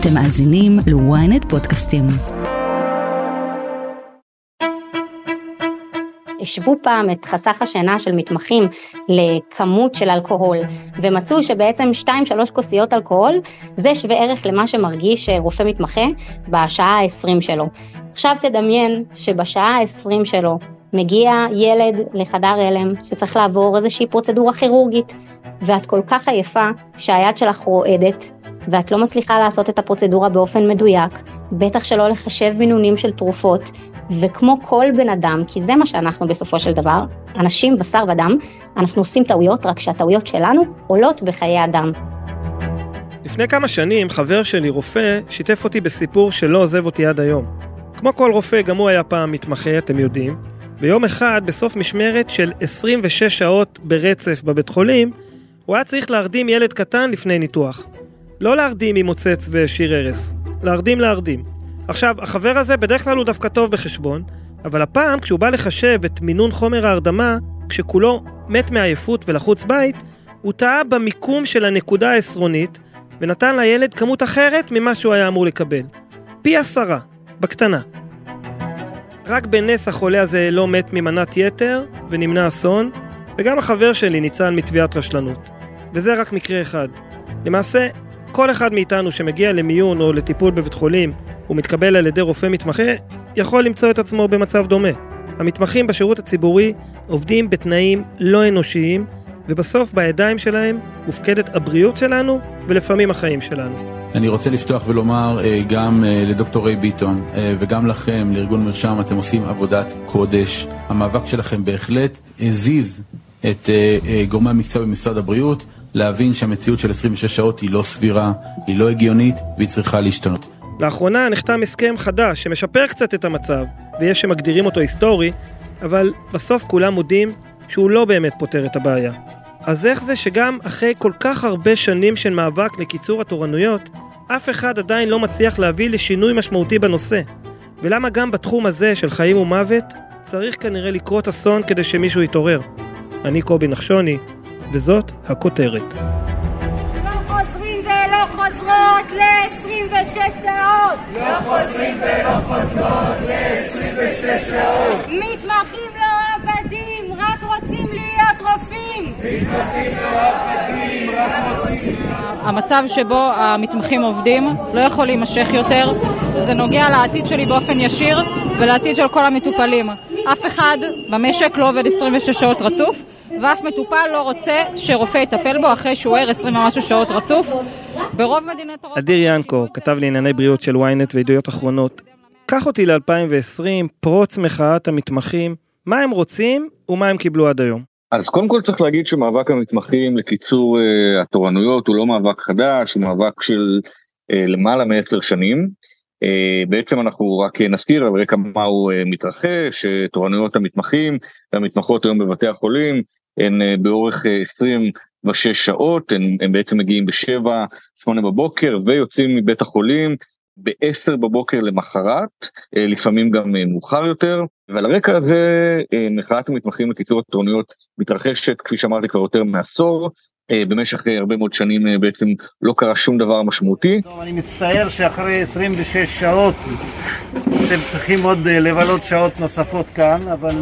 אתם מאזינים ל-ynet פודקאסטים. השוו פעם את חסך השינה של מתמחים לכמות של אלכוהול, ומצאו שבעצם 2-3 כוסיות אלכוהול זה שווה ערך למה שמרגיש רופא מתמחה בשעה ה-20 שלו. עכשיו תדמיין שבשעה ה-20 שלו מגיע ילד לחדר הלם שצריך לעבור איזושהי פרוצדורה כירורגית, ואת כל כך עייפה שהיד שלך רועדת, ואת לא מצליחה לעשות את הפרוצדורה באופן מדויק, בטח שלא לחשב מינונים של תרופות, וכמו כל בן אדם, כי זה מה שאנחנו בסופו של דבר, אנשים בשר ודם, אנחנו עושים טעויות, רק שהטעויות שלנו עולות בחיי אדם. לפני כמה שנים חבר שלי, רופא, שיתף אותי בסיפור שלא עוזב אותי עד היום. כמו כל רופא, גם הוא היה פעם מתמחה, אתם יודעים. ביום אחד, בסוף משמרת של 26 שעות ברצף בבית חולים, הוא היה צריך להרדים ילד קטן לפני ניתוח. לא להרדים עם מוצץ ושיר ערש, להרדים להרדים. עכשיו, החבר הזה בדרך כלל הוא דווקא טוב בחשבון, אבל הפעם כשהוא בא לחשב את מינון חומר ההרדמה, כשכולו מת מעייפות ולחוץ בית, הוא טעה במיקום של הנקודה העשרונית, ונתן לילד כמות אחרת ממה שהוא היה אמור לקבל. פי עשרה, בקטנה. רק בנס החולה הזה לא מת ממנת יתר, ונמנע אסון, וגם החבר שלי ניצל מתביעת רשלנות. וזה רק מקרה אחד. למעשה, כל אחד מאיתנו שמגיע למיון או לטיפול בבית חולים ומתקבל על ידי רופא מתמחה, יכול למצוא את עצמו במצב דומה. המתמחים בשירות הציבורי עובדים בתנאים לא אנושיים, ובסוף בידיים שלהם מופקדת הבריאות שלנו ולפעמים החיים שלנו. אני רוצה לפתוח ולומר אה, גם אה, לדוקטור ריי ביטון אה, וגם לכם, לארגון מרשם, אתם עושים עבודת קודש. המאבק שלכם בהחלט הזיז את גורמי המקצוע במשרד הבריאות להבין שהמציאות של 26 שעות היא לא סבירה, היא לא הגיונית והיא צריכה להשתנות. לאחרונה נחתם הסכם חדש שמשפר קצת את המצב, ויש שמגדירים אותו היסטורי, אבל בסוף כולם מודים שהוא לא באמת פותר את הבעיה. אז איך זה שגם אחרי כל כך הרבה שנים של מאבק לקיצור התורנויות, אף אחד עדיין לא מצליח להביא לשינוי משמעותי בנושא? ולמה גם בתחום הזה של חיים ומוות צריך כנראה לקרות אסון כדי שמישהו יתעורר? אני קובי נחשוני, וזאת הכותרת. לא חוזרים ולא חוזרות ל-26 שעות! לא חוזרים ולא חוזרות ל-26 שעות! מתמחים לא עבדים, רק רוצים להיות רופאים! מתמחים לא עבדים, רק רוצים המצב שבו המתמחים עובדים לא יכול להימשך יותר. זה נוגע לעתיד שלי באופן ישיר ולעתיד של כל המטופלים. אף אחד במשק לא עובד 26 שעות רצוף, ואף מטופל לא רוצה שרופא יטפל בו אחרי שהוא ער 20 ומשהו שעות רצוף. ברוב מדינות. אדיר ינקו כתב לענייני בריאות של ynet וידיעות אחרונות. קח אותי ל-2020, פרוץ מחאת המתמחים, מה הם רוצים ומה הם קיבלו עד היום. אז קודם כל צריך להגיד שמאבק המתמחים לקיצור uh, התורנויות הוא לא מאבק חדש, הוא מאבק של uh, למעלה מעשר שנים. Uh, בעצם אנחנו רק נזכיר על רקע מה הוא uh, מתרחש, uh, תורנויות המתמחים והמתמחות היום בבתי החולים הן uh, באורך uh, 26 שעות, הן, הן בעצם מגיעים בשבע, שמונה בבוקר ויוצאים מבית החולים ב-10 בבוקר למחרת, אה, לפעמים גם אה, מאוחר יותר, ועל הרקע הזה אה, מחאת המתמחים לקיצור התורנויות מתרחשת, כפי שאמרתי כבר יותר מעשור, במשך הרבה מאוד שנים בעצם לא קרה שום דבר משמעותי. טוב, אני מצטער שאחרי 26 שעות אתם צריכים עוד לבלות שעות נוספות כאן, אבל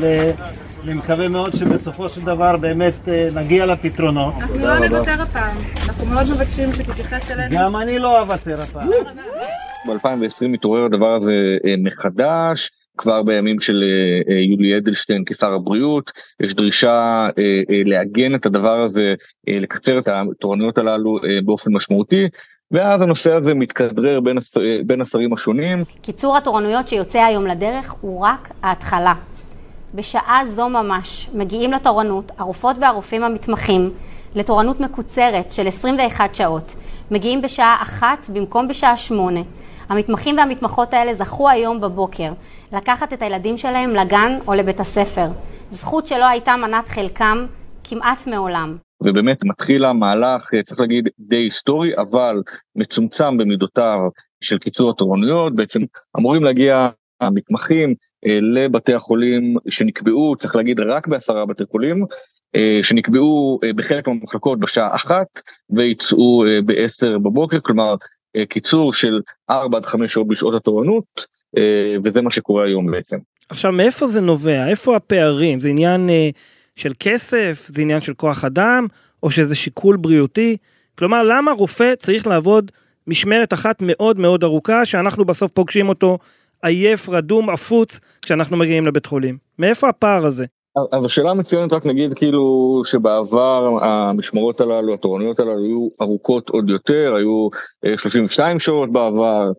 אני מקווה מאוד שבסופו של דבר באמת נגיע לפתרונות. אנחנו לא נוותר הפעם, אנחנו מאוד מבקשים שתתייחס אלינו. גם אני לא אוותר הפעם. ב-2020 מתעורר הדבר הזה אה, מחדש. כבר בימים של אה, אה, יולי אדלשטיין כשר הבריאות יש דרישה לעגן את הדבר הזה לקצר את התורנויות הללו באופן משמעותי ואז הנושא הזה מתכדרר בין, הש... בין השרים השונים. קיצור התורנויות שיוצא היום לדרך הוא רק ההתחלה. בשעה זו ממש מגיעים לתורנות הרופאות והרופאים המתמחים לתורנות מקוצרת של 21 שעות. מגיעים בשעה אחת במקום בשעה שמונה. המתמחים והמתמחות האלה זכו היום בבוקר לקחת את הילדים שלהם לגן או לבית הספר. זכות שלא הייתה מנת חלקם כמעט מעולם. ובאמת מתחיל המהלך, צריך להגיד, די היסטורי, אבל מצומצם במידותיו של קיצור התורנויות, בעצם אמורים להגיע המתמחים אה, לבתי החולים שנקבעו, צריך להגיד, רק בעשרה בתי חולים, אה, שנקבעו אה, בחלק מהמחלקות בשעה אחת ויצאו בעשר בבוקר, כלומר קיצור של 4 עד 5 שעות בשעות התורנות, וזה מה שקורה היום בעצם. עכשיו, מאיפה זה נובע? איפה הפערים? זה עניין של כסף? זה עניין של כוח אדם? או שזה שיקול בריאותי? כלומר, למה רופא צריך לעבוד משמרת אחת מאוד מאוד ארוכה, שאנחנו בסוף פוגשים אותו עייף, רדום, עפוץ, כשאנחנו מגיעים לבית חולים? מאיפה הפער הזה? אז השאלה המצוינת רק נגיד כאילו שבעבר המשמרות הללו, התורנויות הללו היו ארוכות עוד יותר, היו 32 אה, שעות בעבר,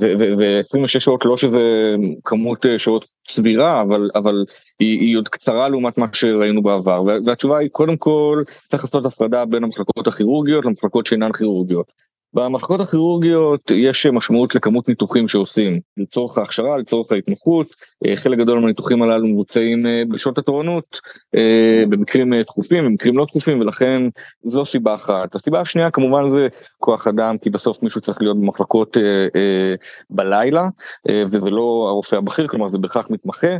ו-26 שעות לא שזה כמות אה, שעות סבירה אבל אבל היא, היא עוד קצרה לעומת מה שראינו בעבר והתשובה היא קודם כל צריך לעשות הפרדה בין המחלקות הכירורגיות למחלקות שאינן כירורגיות. במחלקות הכירורגיות יש משמעות לכמות ניתוחים שעושים לצורך ההכשרה לצורך ההתמחות. אה, חלק גדול מהניתוחים הללו מבוצעים אה, בשעות התורנות אה, במקרים דחופים במקרים לא דחופים ולכן זו סיבה אחת. הסיבה השנייה כמובן זה כוח אדם כי בסוף מישהו צריך להיות במחלקות בלילה וזה לא הרופא הבכיר כלומר זה בהכרח מתמחה.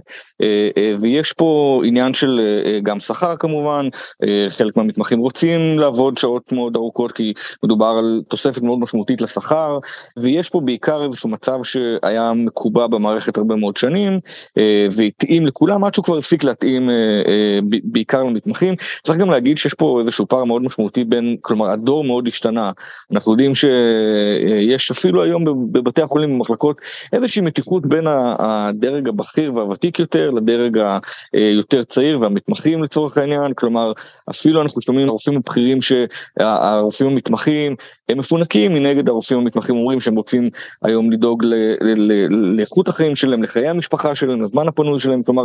ויש פה עניין של גם שכר כמובן. חלק מהמתמחים רוצים לעבוד שעות מאוד ארוכות כי מדובר על תוספת תוספת מאוד משמעותית לשכר ויש פה בעיקר איזשהו מצב שהיה מקובע במערכת הרבה מאוד שנים אה, והתאים לכולם עד שהוא כבר הפסיק להתאים אה, אה, בעיקר למתמחים. צריך גם להגיד שיש פה איזשהו פער מאוד משמעותי בין כלומר הדור מאוד השתנה אנחנו יודעים שיש אפילו היום בבתי החולים במחלקות איזושהי מתיחות בין הדרג הבכיר והוותיק יותר לדרג היותר צעיר והמתמחים לצורך העניין כלומר אפילו אנחנו שומעים הרופאים הבכירים שהרופאים המתמחים הם מפונקים. מנגד הרופאים המתמחים אומרים שהם רוצים היום לדאוג לאיכות החיים שלהם לחיי המשפחה שלהם לזמן הפנוי שלהם כלומר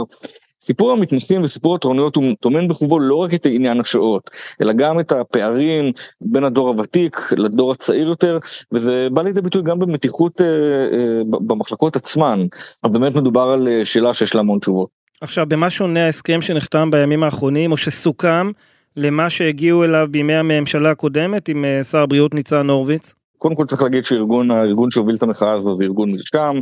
סיפור המתמחים וסיפור התורנויות הוא טומן בחובו לא רק את עניין השעות אלא גם את הפערים בין הדור הוותיק לדור הצעיר יותר וזה בא לידי ביטוי גם במתיחות אה, אה, במחלקות עצמן אז באמת מדובר על אה, שאלה שיש לה המון תשובות. עכשיו במה שונה ההסכם שנחתם בימים האחרונים או שסוכם למה שהגיעו אליו בימי הממשלה הקודמת עם אה, שר הבריאות ניצן הורוביץ? קודם כל צריך להגיד שארגון הארגון שהוביל את המחאה הזו זה ארגון מרשם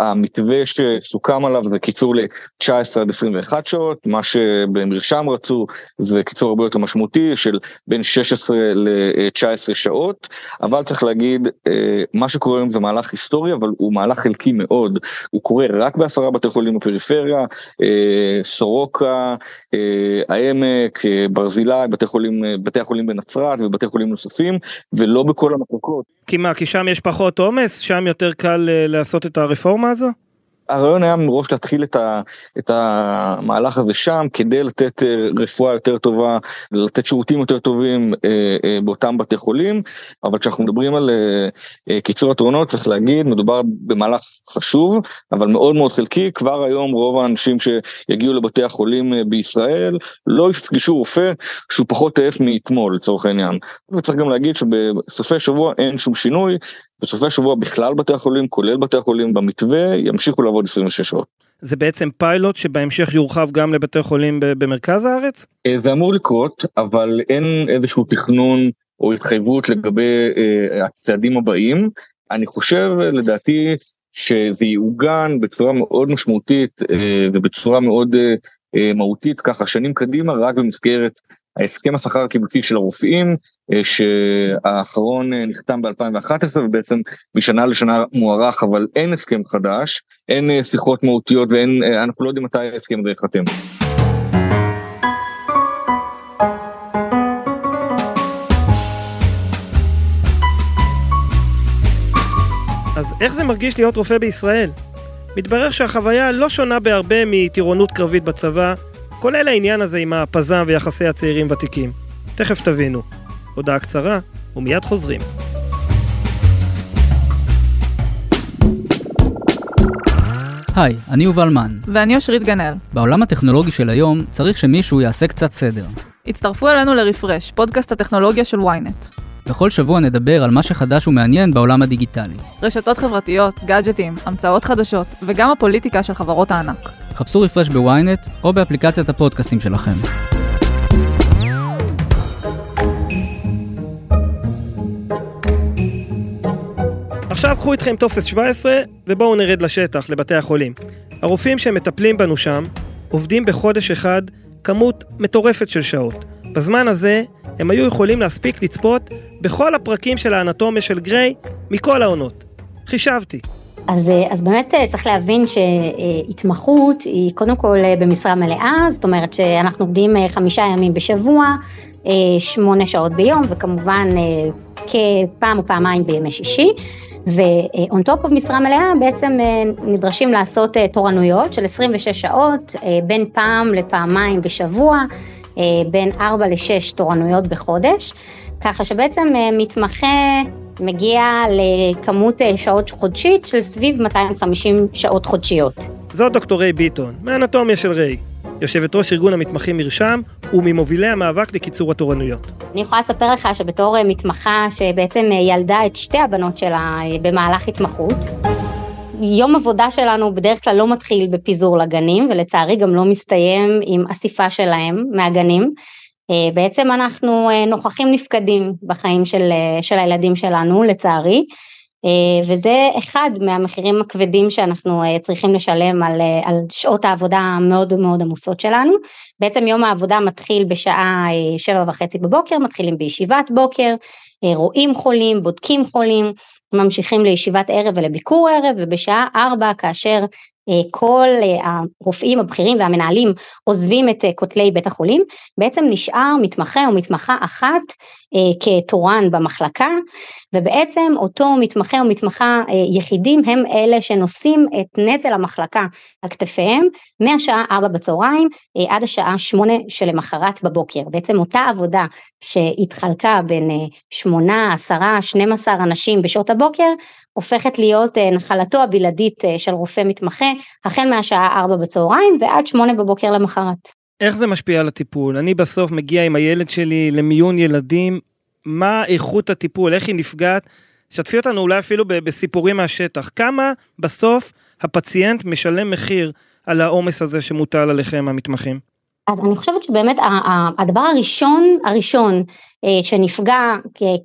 המתווה שסוכם עליו זה קיצור ל-19 עד 21 שעות מה שבמרשם רצו זה קיצור הרבה יותר משמעותי של בין 16 ל-19 שעות אבל צריך להגיד uh, מה שקורה היום זה מהלך היסטורי אבל הוא מהלך חלקי מאוד הוא קורה רק בעשרה בתי חולים בפריפריה uh, סורוקה העמק ברזילי בתי בתי החולים בנצרת ובתי חולים נוספים ולא בכל המחלקות. כי מה כי שם יש פחות עומס שם יותר קל לעשות את הרפורמה הזו? הרעיון היה מראש להתחיל את, ה, את המהלך הזה שם כדי לתת אה, רפואה יותר טובה, לתת שירותים יותר טובים אה, אה, באותם בתי חולים, אבל כשאנחנו מדברים על קיצור התרונות צריך להגיד מדובר במהלך חשוב אבל מאוד מאוד חלקי, כבר היום רוב האנשים שיגיעו לבתי החולים בישראל לא יפגשו רופא שהוא פחות עייף מאתמול לצורך העניין. וצריך גם להגיד שבסופי שבוע אין שום שינוי, בסופי השבוע בכלל בתי החולים, כולל בתי החולים במתווה, ימשיכו לעבוד 26 שעות. זה בעצם פיילוט שבהמשך יורחב גם לבתי חולים במרכז הארץ? אה, זה אמור לקרות, אבל אין איזשהו תכנון או התחייבות לגבי אה, הצעדים הבאים. אני חושב, לדעתי, שזה יעוגן בצורה מאוד משמעותית אה, ובצורה מאוד מהותית ככה שנים קדימה רק במסגרת ההסכם השכר הקיבוצי של הרופאים שהאחרון אה, נחתם ב-2011 ובעצם משנה לשנה מוארך אבל אין הסכם חדש אין אה, שיחות מהותיות ואין אנחנו לא יודעים מתי ההסכם הזה ייחתם. אז איך זה מרגיש להיות רופא בישראל? מתברר שהחוויה לא שונה בהרבה מטירונות קרבית בצבא כולל העניין הזה עם הפזם ויחסי הצעירים ותיקים. תכף תבינו. הודעה קצרה, ומיד חוזרים. היי, אני יובל מן. ואני אושרית גנאל. בעולם הטכנולוגי של היום צריך שמישהו יעשה קצת סדר. הצטרפו אלינו לרפרש, פודקאסט הטכנולוגיה של ynet. בכל שבוע נדבר על מה שחדש ומעניין בעולם הדיגיטלי. רשתות חברתיות, גאדג'טים, המצאות חדשות, וגם הפוליטיקה של חברות הענק. חפשו רפרש בוויינט או באפליקציית הפודקאסטים שלכם. עכשיו קחו איתכם טופס 17 ובואו נרד לשטח, לבתי החולים. הרופאים שמטפלים בנו שם עובדים בחודש אחד כמות מטורפת של שעות. בזמן הזה הם היו יכולים להספיק לצפות בכל הפרקים של האנטומיה של גריי מכל העונות. חישבתי. אז, אז באמת צריך להבין שהתמחות היא קודם כל במשרה מלאה, זאת אומרת שאנחנו עובדים חמישה ימים בשבוע, שמונה שעות ביום, וכמובן כפעם או פעמיים בימי שישי. ו-on top of משרה מלאה בעצם נדרשים לעשות תורנויות של 26 שעות בין פעם לפעמיים בשבוע, בין 4 ל-6 תורנויות בחודש, ככה שבעצם מתמחה מגיע לכמות שעות חודשית של סביב 250 שעות חודשיות. זאת דוקטור ריי ביטון, מאנטומיה של ריי. יושבת ראש ארגון המתמחים מרשם וממובילי המאבק לקיצור התורנויות. אני יכולה לספר לך שבתור מתמחה שבעצם ילדה את שתי הבנות שלה במהלך התמחות, יום עבודה שלנו בדרך כלל לא מתחיל בפיזור לגנים ולצערי גם לא מסתיים עם אסיפה שלהם מהגנים. בעצם אנחנו נוכחים נפקדים בחיים של, של הילדים שלנו לצערי. וזה אחד מהמחירים הכבדים שאנחנו צריכים לשלם על, על שעות העבודה המאוד מאוד עמוסות שלנו. בעצם יום העבודה מתחיל בשעה שבע וחצי בבוקר, מתחילים בישיבת בוקר, רואים חולים, בודקים חולים, ממשיכים לישיבת ערב ולביקור ערב, ובשעה ארבע כאשר כל הרופאים הבכירים והמנהלים עוזבים את כותלי בית החולים, בעצם נשאר מתמחה או מתמחה אחת כתורן במחלקה, ובעצם אותו מתמחה או מתמחה יחידים הם אלה שנושאים את נטל המחלקה על כתפיהם מהשעה 4 בצהריים עד השעה 8 שלמחרת בבוקר. בעצם אותה עבודה שהתחלקה בין 8, 10, 12 אנשים בשעות הבוקר, הופכת להיות נחלתו הבלעדית של רופא מתמחה, החל מהשעה 4 בצהריים ועד 8 בבוקר למחרת. איך זה משפיע על הטיפול? אני בסוף מגיע עם הילד שלי למיון ילדים, מה איכות הטיפול, איך היא נפגעת? שתפי אותנו אולי אפילו בסיפורים מהשטח. כמה בסוף הפציינט משלם מחיר על העומס הזה שמוטל עליכם המתמחים? אז אני חושבת שבאמת הדבר הראשון, הראשון שנפגע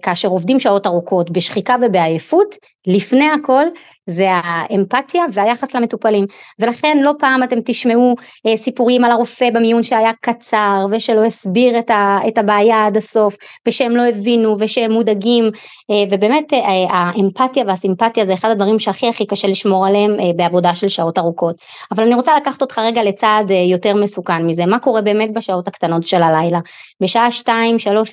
כאשר עובדים שעות ארוכות בשחיקה ובעייפות, לפני הכל זה האמפתיה והיחס למטופלים. ולכן לא פעם אתם תשמעו סיפורים על הרופא במיון שהיה קצר ושלא הסביר את הבעיה עד הסוף ושהם לא הבינו ושהם מודאגים ובאמת האמפתיה והסימפתיה זה אחד הדברים שהכי הכי קשה לשמור עליהם בעבודה של שעות ארוכות. אבל אני רוצה לקחת אותך רגע לצעד יותר מסוכן מזה, מה קורה באמת בשעות הקטנות של הלילה. בשעה 2-3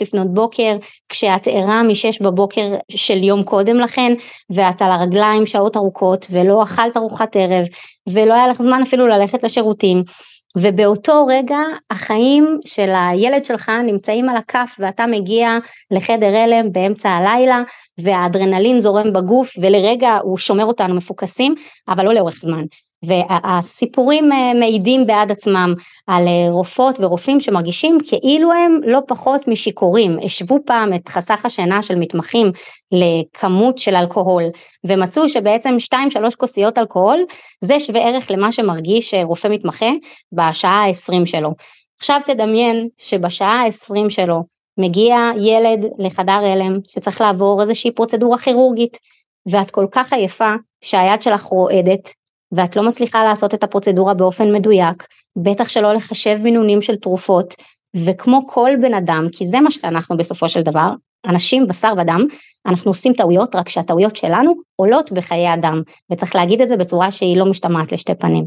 לפנות בוקר כשאת ערה מ-6 בבוקר של יום קודם לכן ואת על הרגליים שעות ארוכות ולא אכלת ארוחת ערב ולא היה לך זמן אפילו ללכת לשירותים. ובאותו רגע החיים של הילד שלך נמצאים על הכף ואתה מגיע לחדר הלם באמצע הלילה והאדרנלין זורם בגוף ולרגע הוא שומר אותנו מפוקסים אבל לא לאורך זמן והסיפורים מעידים בעד עצמם על רופאות ורופאים שמרגישים כאילו הם לא פחות משיכורים, השוו פעם את חסך השינה של מתמחים לכמות של אלכוהול ומצאו שבעצם 2-3 כוסיות אלכוהול זה שווה ערך למה שמרגיש רופא מתמחה בשעה ה-20 שלו. עכשיו תדמיין שבשעה ה-20 שלו מגיע ילד לחדר הלם שצריך לעבור איזושהי פרוצדורה כירורגית ואת כל כך עייפה שהיד שלך רועדת ואת לא מצליחה לעשות את הפרוצדורה באופן מדויק, בטח שלא לחשב מינונים של תרופות, וכמו כל בן אדם, כי זה מה שאנחנו בסופו של דבר, אנשים בשר ודם, אנחנו עושים טעויות, רק שהטעויות שלנו עולות בחיי אדם, וצריך להגיד את זה בצורה שהיא לא משתמעת לשתי פנים.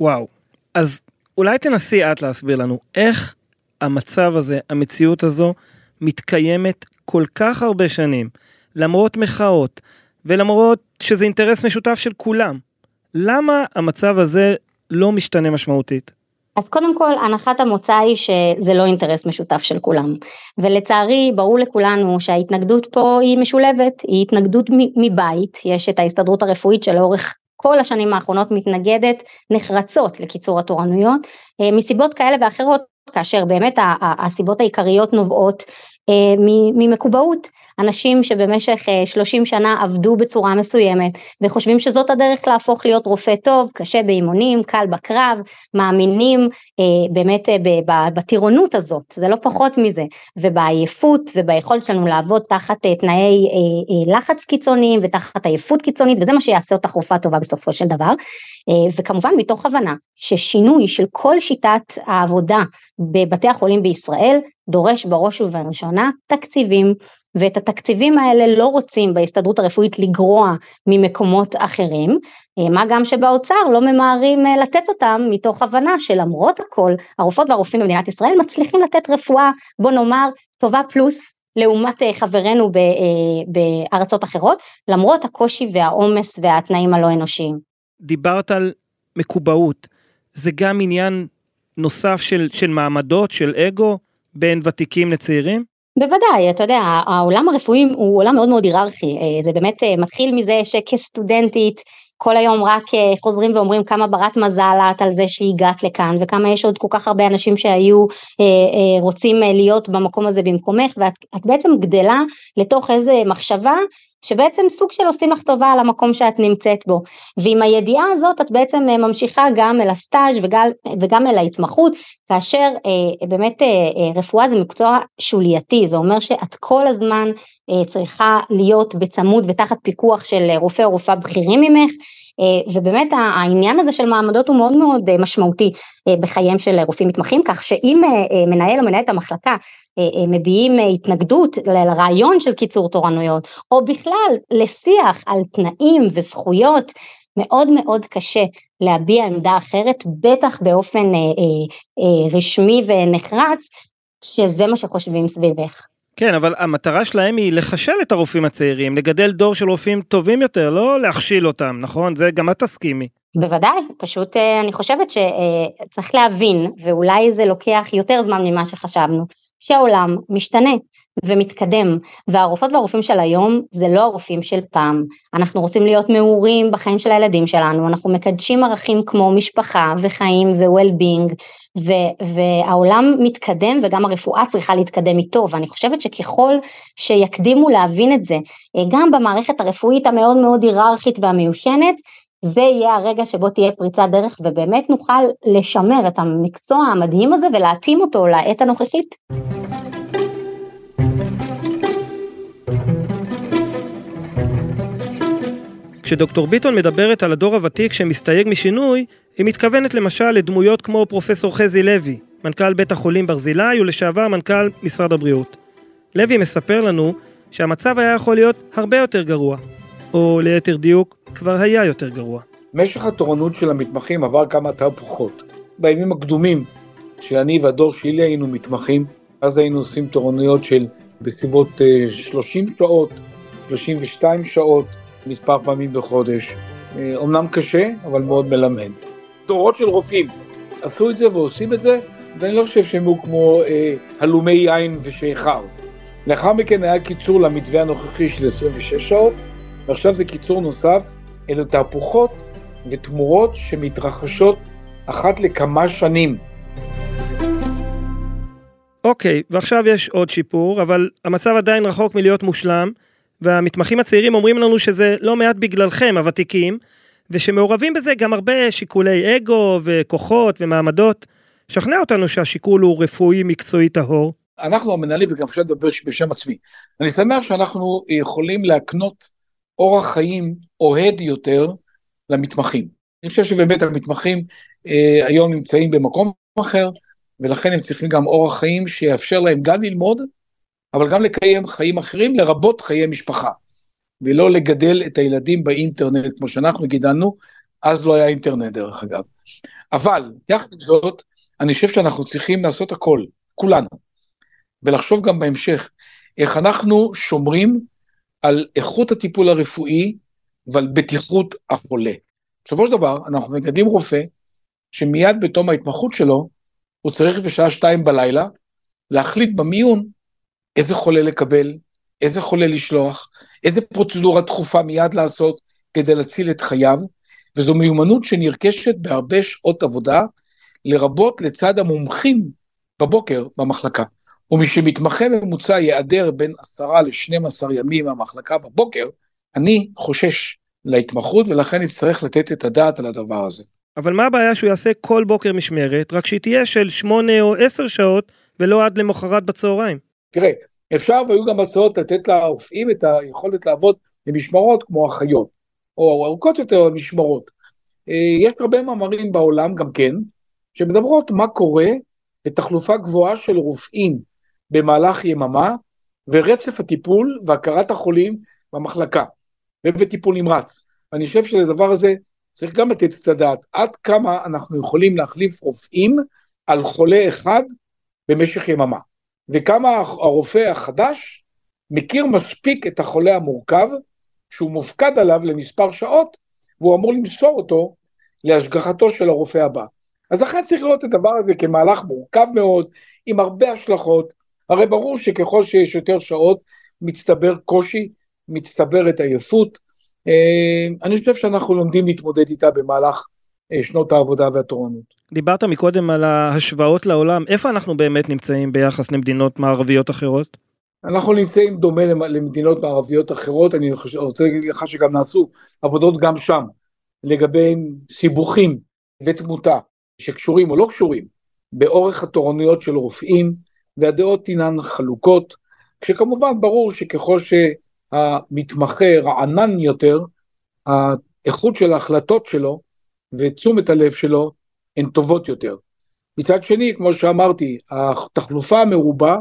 וואו, אז אולי תנסי את להסביר לנו איך המצב הזה, המציאות הזו, מתקיימת כל כך הרבה שנים, למרות מחאות, ולמרות שזה אינטרס משותף של כולם. למה המצב הזה לא משתנה משמעותית? אז קודם כל הנחת המוצא היא שזה לא אינטרס משותף של כולם ולצערי ברור לכולנו שההתנגדות פה היא משולבת, היא התנגדות מבית, יש את ההסתדרות הרפואית שלאורך כל השנים האחרונות מתנגדת נחרצות לקיצור התורנויות מסיבות כאלה ואחרות כאשר באמת הסיבות העיקריות נובעות ממקובעות, אנשים שבמשך 30 שנה עבדו בצורה מסוימת וחושבים שזאת הדרך להפוך להיות רופא טוב, קשה באימונים, קל בקרב, מאמינים באמת בטירונות הזאת, זה לא פחות מזה, ובעייפות וביכולת שלנו לעבוד תחת תנאי לחץ קיצוניים ותחת עייפות קיצונית וזה מה שיעשה אותך רופאה טובה בסופו של דבר, וכמובן מתוך הבנה ששינוי של כל שיטת העבודה בבתי החולים בישראל דורש בראש ובראשונה תקציבים, ואת התקציבים האלה לא רוצים בהסתדרות הרפואית לגרוע ממקומות אחרים, אה, מה גם שבאוצר לא ממהרים אה, לתת אותם מתוך הבנה שלמרות הכל הרופאות והרופאים במדינת ישראל מצליחים לתת רפואה בוא נאמר טובה פלוס לעומת אה, חברינו בארצות אחרות למרות הקושי והעומס והתנאים הלא אנושיים. דיברת על מקובעות זה גם עניין נוסף של, של מעמדות של אגו בין ותיקים לצעירים? בוודאי, אתה יודע, העולם הרפואי הוא עולם מאוד מאוד היררכי, אה, זה באמת אה, מתחיל מזה שכסטודנטית כל היום רק אה, חוזרים ואומרים כמה ברת מזל את על זה שהגעת לכאן וכמה יש עוד כל כך הרבה אנשים שהיו רוצים להיות במקום הזה במקומך ואת בעצם גדלה לתוך איזה מחשבה שבעצם סוג של עושים לך טובה על המקום שאת נמצאת בו. ועם הידיעה הזאת את בעצם אה, ממשיכה גם אל הסטאז' וגם, וגם אל ההתמחות כאשר אה, באמת אה, אה, רפואה זה מקצוע שולייתי זה אומר שאת כל הזמן אה, צריכה להיות בצמוד ותחת פיקוח של רופא או רופאה בכירים ממך אה, ובאמת העניין הזה של מעמדות הוא מאוד מאוד אה, משמעותי אה, בחייהם של רופאים מתמחים, כך שאם מנהל או מנהלת המחלקה מביעים התנגדות לרעיון של קיצור תורנויות, או בכלל לשיח על תנאים וזכויות, מאוד מאוד קשה להביע עמדה אחרת, בטח באופן רשמי ונחרץ, שזה מה שחושבים סביבך. כן, אבל המטרה שלהם היא לחשל את הרופאים הצעירים, לגדל דור של רופאים טובים יותר, לא להכשיל אותם, נכון? זה גם את תסכימי. בוודאי, פשוט אה, אני חושבת שצריך להבין, ואולי זה לוקח יותר זמן ממה שחשבנו, שהעולם משתנה ומתקדם, והרופאות והרופאים של היום זה לא הרופאים של פעם. אנחנו רוצים להיות מעורים בחיים של הילדים שלנו, אנחנו מקדשים ערכים כמו משפחה וחיים ו-well-being, והעולם מתקדם וגם הרפואה צריכה להתקדם איתו, ואני חושבת שככל שיקדימו להבין את זה, אה, גם במערכת הרפואית המאוד מאוד היררכית והמיושנת, זה יהיה הרגע שבו תהיה פריצת דרך ובאמת נוכל לשמר את המקצוע המדהים הזה ולהתאים אותו לעת הנוכחית. כשדוקטור ביטון מדברת על הדור הוותיק שמסתייג משינוי, היא מתכוונת למשל לדמויות כמו פרופסור חזי לוי, מנכ"ל בית החולים ברזילי ולשעבר מנכ"ל משרד הבריאות. לוי מספר לנו שהמצב היה יכול להיות הרבה יותר גרוע, או ליתר דיוק, כבר היה יותר גרוע. משך התורנות של המתמחים עבר כמה תהפוכות. בימים הקדומים, שאני והדור שלי היינו מתמחים, אז היינו עושים תורנויות של בסביבות 30 אה, שעות, 32 שעות, מספר פעמים בחודש. אומנם אה, קשה, אבל מאוד מלמד. דורות של רופאים עשו את זה ועושים את זה, ואני לא חושב שהם היו כמו אה, הלומי יין ושיכר. לאחר מכן היה קיצור למתווה הנוכחי של 26 שעות, ועכשיו זה קיצור נוסף, אלו תהפוכות ותמורות שמתרחשות אחת לכמה שנים. אוקיי, okay, ועכשיו יש עוד שיפור, אבל המצב עדיין רחוק מלהיות מושלם, והמתמחים הצעירים אומרים לנו שזה לא מעט בגללכם, הוותיקים, ושמעורבים בזה גם הרבה שיקולי אגו וכוחות ומעמדות. שכנע אותנו שהשיקול הוא רפואי מקצועי טהור. אנחנו המנהלים, וגם עכשיו לדבר בשם עצמי, אני שמח שאנחנו יכולים להקנות אורח חיים אוהד יותר למתמחים. אני חושב שבאמת המתמחים אה, היום נמצאים במקום אחר, ולכן הם צריכים גם אורח חיים שיאפשר להם גם ללמוד, אבל גם לקיים חיים אחרים, לרבות חיי משפחה. ולא לגדל את הילדים באינטרנט כמו שאנחנו גידלנו, אז לא היה אינטרנט דרך אגב. אבל, יחד עם זאת, אני חושב שאנחנו צריכים לעשות הכל, כולנו, ולחשוב גם בהמשך, איך אנחנו שומרים על איכות הטיפול הרפואי ועל בטיחות החולה. בסופו של דבר, אנחנו מגדלים רופא שמיד בתום ההתמחות שלו, הוא צריך בשעה שתיים בלילה להחליט במיון איזה חולה לקבל, איזה חולה לשלוח, איזה פרוצדורה דחופה מיד לעשות כדי להציל את חייו, וזו מיומנות שנרכשת בהרבה שעות עבודה, לרבות לצד המומחים בבוקר במחלקה. ומשמתמחה ממוצע ייעדר בין עשרה לשנים עשר ימים מהמחלקה בבוקר, אני חושש להתמחות ולכן נצטרך לתת את הדעת על הדבר הזה. אבל מה הבעיה שהוא יעשה כל בוקר משמרת, רק שהיא תהיה של שמונה או עשר שעות ולא עד למחרת בצהריים? תראה, אפשר והיו גם הצעות לתת לרופאים את היכולת לעבוד במשמרות כמו אחיות, או ארוכות יותר משמרות. אה, יש הרבה מאמרים בעולם גם כן, שמדברות מה קורה לתחלופה גבוהה של רופאים במהלך יממה, ורצף הטיפול והכרת החולים במחלקה ובטיפול נמרץ. אני חושב שלדבר הזה צריך גם לתת את הדעת עד כמה אנחנו יכולים להחליף רופאים על חולה אחד במשך יממה, וכמה הרופא החדש מכיר מספיק את החולה המורכב שהוא מופקד עליו למספר שעות והוא אמור למסור אותו להשגחתו של הרופא הבא. אז לכן צריך לראות את הדבר הזה כמהלך מורכב מאוד, עם הרבה השלכות, הרי ברור שככל שיש יותר שעות מצטבר קושי, מצטברת עייפות, אה, אני חושב שאנחנו לומדים להתמודד איתה במהלך שנות העבודה והתורנות. דיברת מקודם על ההשוואות לעולם, איפה אנחנו באמת נמצאים ביחס למדינות מערביות אחרות? אנחנו נמצאים דומה למדינות מערביות אחרות, אני רוצה להגיד לך שגם נעשו עבודות גם שם, לגבי סיבוכים ותמותה, שקשורים או לא קשורים, באורך התורנויות של רופאים, והדעות אינן חלוקות, כשכמובן ברור שככל שהמתמחה רענן יותר, האיכות של ההחלטות שלו ותשומת הלב שלו הן טובות יותר. מצד שני, כמו שאמרתי, התחלופה המרובה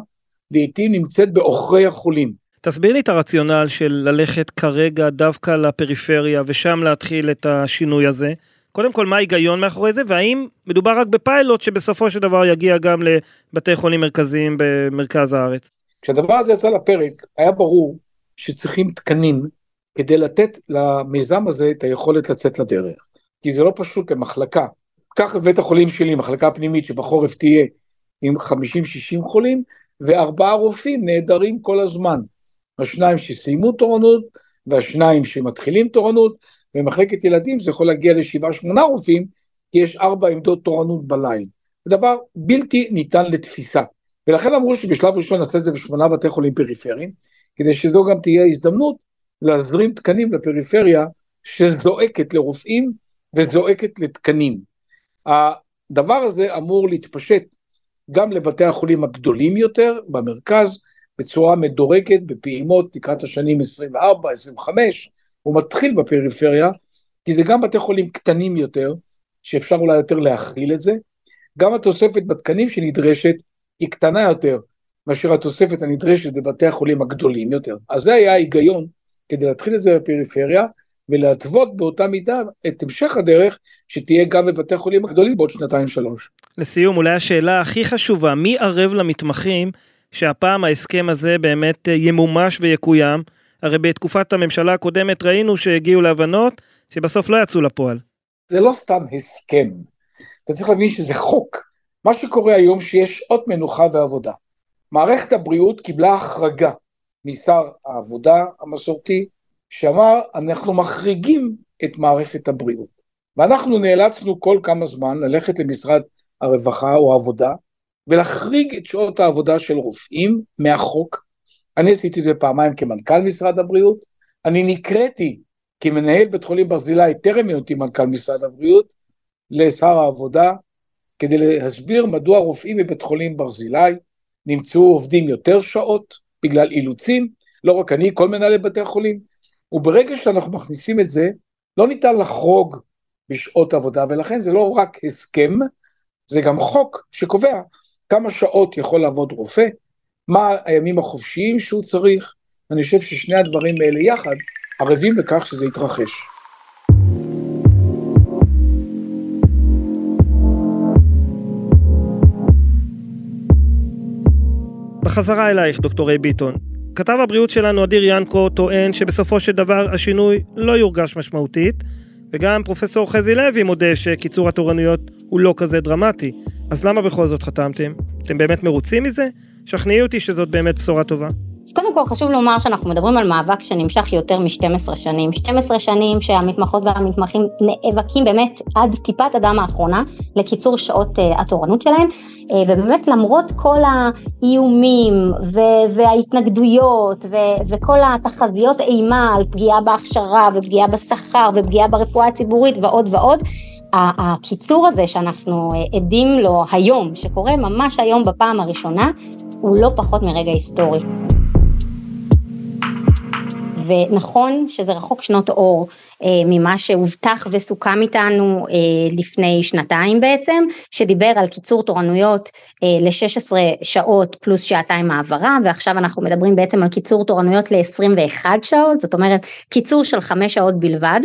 לעיתים נמצאת בעוכרי החולים. תסביר לי את הרציונל של ללכת כרגע דווקא לפריפריה ושם להתחיל את השינוי הזה. קודם כל, מה ההיגיון מאחורי זה, והאם מדובר רק בפיילוט שבסופו של דבר יגיע גם לבתי חולים מרכזיים במרכז הארץ? כשהדבר הזה יצא לפרק, היה ברור שצריכים תקנים כדי לתת למיזם הזה את היכולת לצאת לדרך. כי זה לא פשוט למחלקה. קח את בית החולים שלי, מחלקה פנימית שבחורף תהיה עם 50-60 חולים, וארבעה רופאים נעדרים כל הזמן. השניים שסיימו תורנות, והשניים שמתחילים תורנות, במחלקת ילדים זה יכול להגיע לשבעה שמונה רופאים, כי יש ארבע עמדות תורנות בליין. זה דבר בלתי ניתן לתפיסה. ולכן אמרו שבשלב ראשון נעשה את זה בשמונה בתי חולים פריפריים, כדי שזו גם תהיה הזדמנות להזרים תקנים לפריפריה שזועקת לרופאים וזועקת לתקנים. הדבר הזה אמור להתפשט גם לבתי החולים הגדולים יותר במרכז, בצורה מדורגת, בפעימות לקראת השנים 24, 25, הוא מתחיל בפריפריה, כי זה גם בתי חולים קטנים יותר, שאפשר אולי יותר להכיל את זה, גם התוספת בתקנים שנדרשת היא קטנה יותר מאשר התוספת הנדרשת בבתי החולים הגדולים יותר. אז זה היה ההיגיון כדי להתחיל את זה בפריפריה, ולהתוות באותה מידה את המשך הדרך שתהיה גם בבתי החולים הגדולים בעוד שנתיים שלוש. לסיום, אולי השאלה הכי חשובה, מי ערב למתמחים שהפעם ההסכם הזה באמת ימומש ויקוים? הרי בתקופת הממשלה הקודמת ראינו שהגיעו להבנות שבסוף לא יצאו לפועל. זה לא סתם הסכם, אתה צריך להבין שזה חוק. מה שקורה היום שיש שעות מנוחה ועבודה. מערכת הבריאות קיבלה החרגה משר העבודה המסורתי, שאמר אנחנו מחריגים את מערכת הבריאות. ואנחנו נאלצנו כל כמה זמן ללכת למשרד הרווחה או העבודה ולהחריג את שעות העבודה של רופאים מהחוק. אני עשיתי את זה פעמיים כמנכ"ל משרד הבריאות, אני נקראתי כמנהל בית חולים ברזילי, טרם היותי מנכ"ל משרד הבריאות, לשר העבודה, כדי להסביר מדוע רופאים בבית חולים ברזילי נמצאו עובדים יותר שעות בגלל אילוצים, לא רק אני, כל מנהלי בתי החולים, וברגע שאנחנו מכניסים את זה, לא ניתן לחרוג בשעות עבודה, ולכן זה לא רק הסכם, זה גם חוק שקובע כמה שעות יכול לעבוד רופא, מה הימים החופשיים שהוא צריך, אני חושב ששני הדברים האלה יחד ערבים לכך שזה יתרחש. בחזרה אלייך, דוקטור ריי ביטון. כתב הבריאות שלנו, אדיר ינקו, טוען שבסופו של דבר השינוי לא יורגש משמעותית, וגם פרופסור חזי לוי מודה שקיצור התורנויות הוא לא כזה דרמטי. אז למה בכל זאת חתמתם? אתם באמת מרוצים מזה? שכנעי אותי שזאת באמת בשורה טובה. אז קודם כל חשוב לומר שאנחנו מדברים על מאבק שנמשך יותר מ-12 שנים. 12 שנים שהמתמחות והמתמחים נאבקים באמת עד טיפת הדם האחרונה לקיצור שעות uh, התורנות שלהם, uh, ובאמת למרות כל האיומים ו- וההתנגדויות ו- וכל התחזיות אימה על פגיעה בהכשרה ופגיעה בשכר ופגיעה ברפואה הציבורית ועוד ועוד, הקיצור הזה שאנחנו אה, עדים לו היום, שקורה ממש היום בפעם הראשונה, הוא לא פחות מרגע היסטורי. ונכון שזה רחוק שנות אור ממה שהובטח וסוכם איתנו אה, לפני שנתיים בעצם, שדיבר על קיצור תורנויות אה, ל-16 שעות פלוס שעתיים מעברה, ועכשיו אנחנו מדברים בעצם על קיצור תורנויות ל-21 שעות, זאת אומרת קיצור של 5 שעות בלבד,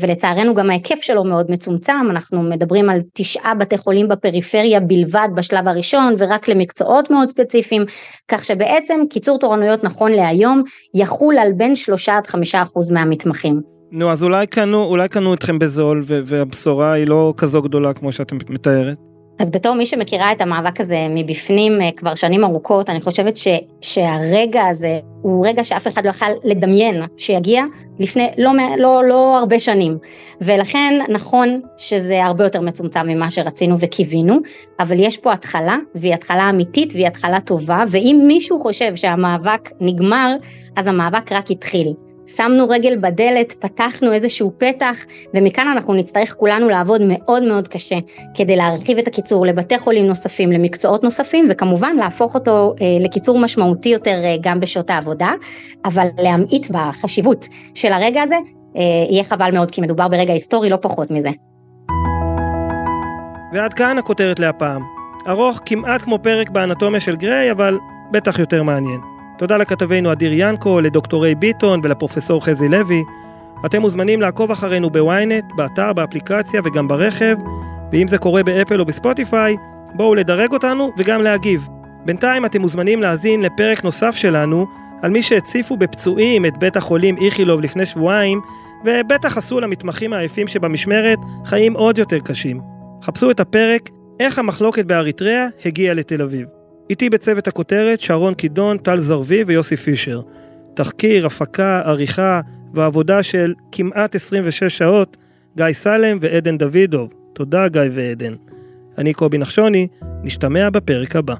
ולצערנו גם ההיקף שלו מאוד מצומצם, אנחנו מדברים על תשעה בתי חולים בפריפריה בלבד בשלב הראשון, ורק למקצועות מאוד ספציפיים, כך שבעצם קיצור תורנויות נכון להיום יחול על בין 3 עד 5 אחוז מהמתמחים. נו, אז אולי קנו, אולי קנו אתכם בזול, והבשורה היא לא כזו גדולה כמו שאת מתארת. אז בתור מי שמכירה את המאבק הזה מבפנים אה, כבר שנים ארוכות, אני חושבת ש, שהרגע הזה הוא רגע שאף אחד לא יכל לדמיין שיגיע לפני לא, לא, לא הרבה שנים. ולכן נכון שזה הרבה יותר מצומצם ממה שרצינו וקיווינו, אבל יש פה התחלה, והיא התחלה אמיתית והיא התחלה טובה, ואם מישהו חושב שהמאבק נגמר, אז המאבק רק התחיל. שמנו רגל בדלת, פתחנו איזשהו פתח, ומכאן אנחנו נצטרך כולנו לעבוד מאוד מאוד קשה כדי להרחיב את הקיצור לבתי חולים נוספים, למקצועות נוספים, וכמובן להפוך אותו אה, לקיצור משמעותי יותר אה, גם בשעות העבודה, אבל להמעיט בחשיבות של הרגע הזה, אה, יהיה חבל מאוד, כי מדובר ברגע היסטורי, לא פחות מזה. ועד כאן הכותרת להפעם. ארוך כמעט כמו פרק באנטומיה של גריי, אבל בטח יותר מעניין. תודה לכתבנו אדיר ינקו, לדוקטורי ביטון ולפרופסור חזי לוי. אתם מוזמנים לעקוב אחרינו בוויינט, באתר, באפליקציה וגם ברכב, ואם זה קורה באפל או בספוטיפיי, בואו לדרג אותנו וגם להגיב. בינתיים אתם מוזמנים להאזין לפרק נוסף שלנו על מי שהציפו בפצועים את בית החולים איכילוב לפני שבועיים, ובטח עשו למתמחים העייפים שבמשמרת חיים עוד יותר קשים. חפשו את הפרק איך המחלוקת באריתריאה הגיעה לתל אביב. איתי בצוות הכותרת שרון קידון, טל זרבי ויוסי פישר. תחקיר, הפקה, עריכה ועבודה של כמעט 26 שעות, גיא סלם ועדן דוידוב. תודה גיא ועדן. אני קובי נחשוני, נשתמע בפרק הבא.